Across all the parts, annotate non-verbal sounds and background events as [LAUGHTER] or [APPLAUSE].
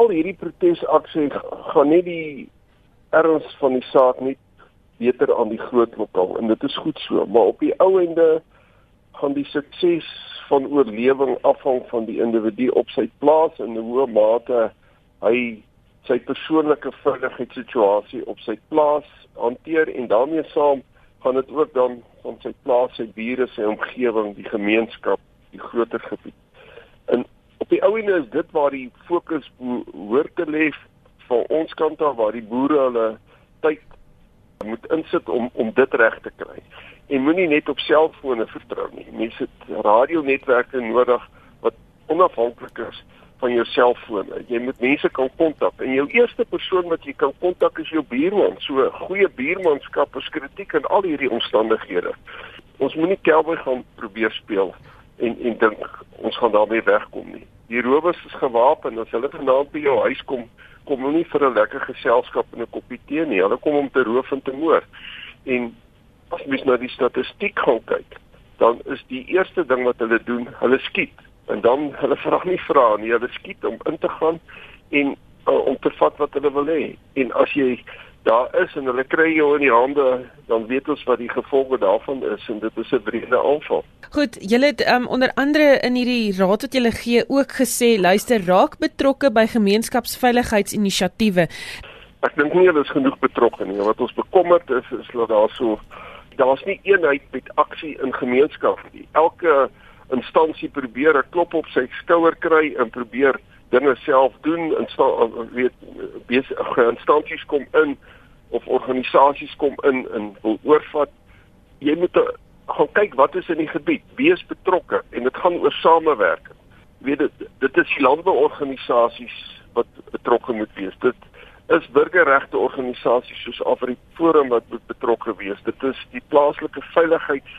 al hierdie protesaksie gaan net die erns van die saak net beter aan die groot lokaal en dit is goed so, maar op die ou ende gaan die sukses van oorlewing afhang van die individu op sy plaas in 'n hoë mate hy sy persoonlike veiligheidssituasie op sy plaas hanteer en daarmee saam gaan dit ook dan van sy plaas, sy bure, sy omgewing, die gemeenskap, die groter gebied. Die ou ene is dit waar die fokus hoort te lê van ons kant af waar die boere hulle tyd moet insit om om dit reg te kry. En moenie net op selfone vertrou nie. Mense het radionetwerke nodig wat onafhanklik is van jou selfoon. Jy moet mense kan kontak en jou eerste persoon wat jy kan kontak is jou buurman. So goeie buurmanskap is kritiek in al hierdie omstandighede. Ons moenie cowboy gaan probeer speel en en dink ons gaan daarmee wegkom nie. Die rowers is gewapen. As hulle vanaand by jou huis kom, kom hulle nie vir 'n lekker geselskap en 'n koppie tee nie. Hulle kom om te roof en te moord. En as mens na die statistiek gaan kyk, dan is die eerste ding wat hulle doen, hulle skiet en dan hulle [LAUGHS] vra nie vra nie, hulle skiet om in te gaan en uh, om te vat wat hulle wil hê. En as jy daar is en hulle kry jou in die hande, dan weet ons wat die gevolge daarvan is en dit is 'n brede aanval. Goed, julle het um, onder andere in hierdie raad wat julle gee ook gesê, luister, raak betrokke by gemeenskapsveiligheidsinisiatiewe. Ek dink nie hulle is genoeg betrokke nie. Wat ons bekommerd is is dat daar so daar's nie eenheid met aksie in gemeenskap nie. Elke instansie probeer 'n klop op sy skouer kry en probeer dinge self doen en weet besige instansies kom in of organisasies kom in en wil oorvat. Jy moet gaan kyk wat is in die gebied. Wees betrokke en dit gaan oor samewerking. Weet dit dit is landbouorganisasies wat betrokke moet wees. Dit is burgerregte organisasies soos Afriforum wat betrokke wees. Dit is die plaaslike veiligheids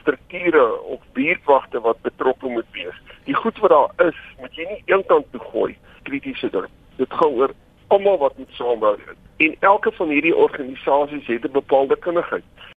strukture of buurtwagte wat betrokke moet wees. Die goed wat daar is, moet jy nie eenkant toe gooi kritiese ding. Dit gaan oor almal wat moet saamwerk. En elke van hierdie organisasies het 'n bepaalde kundigheid.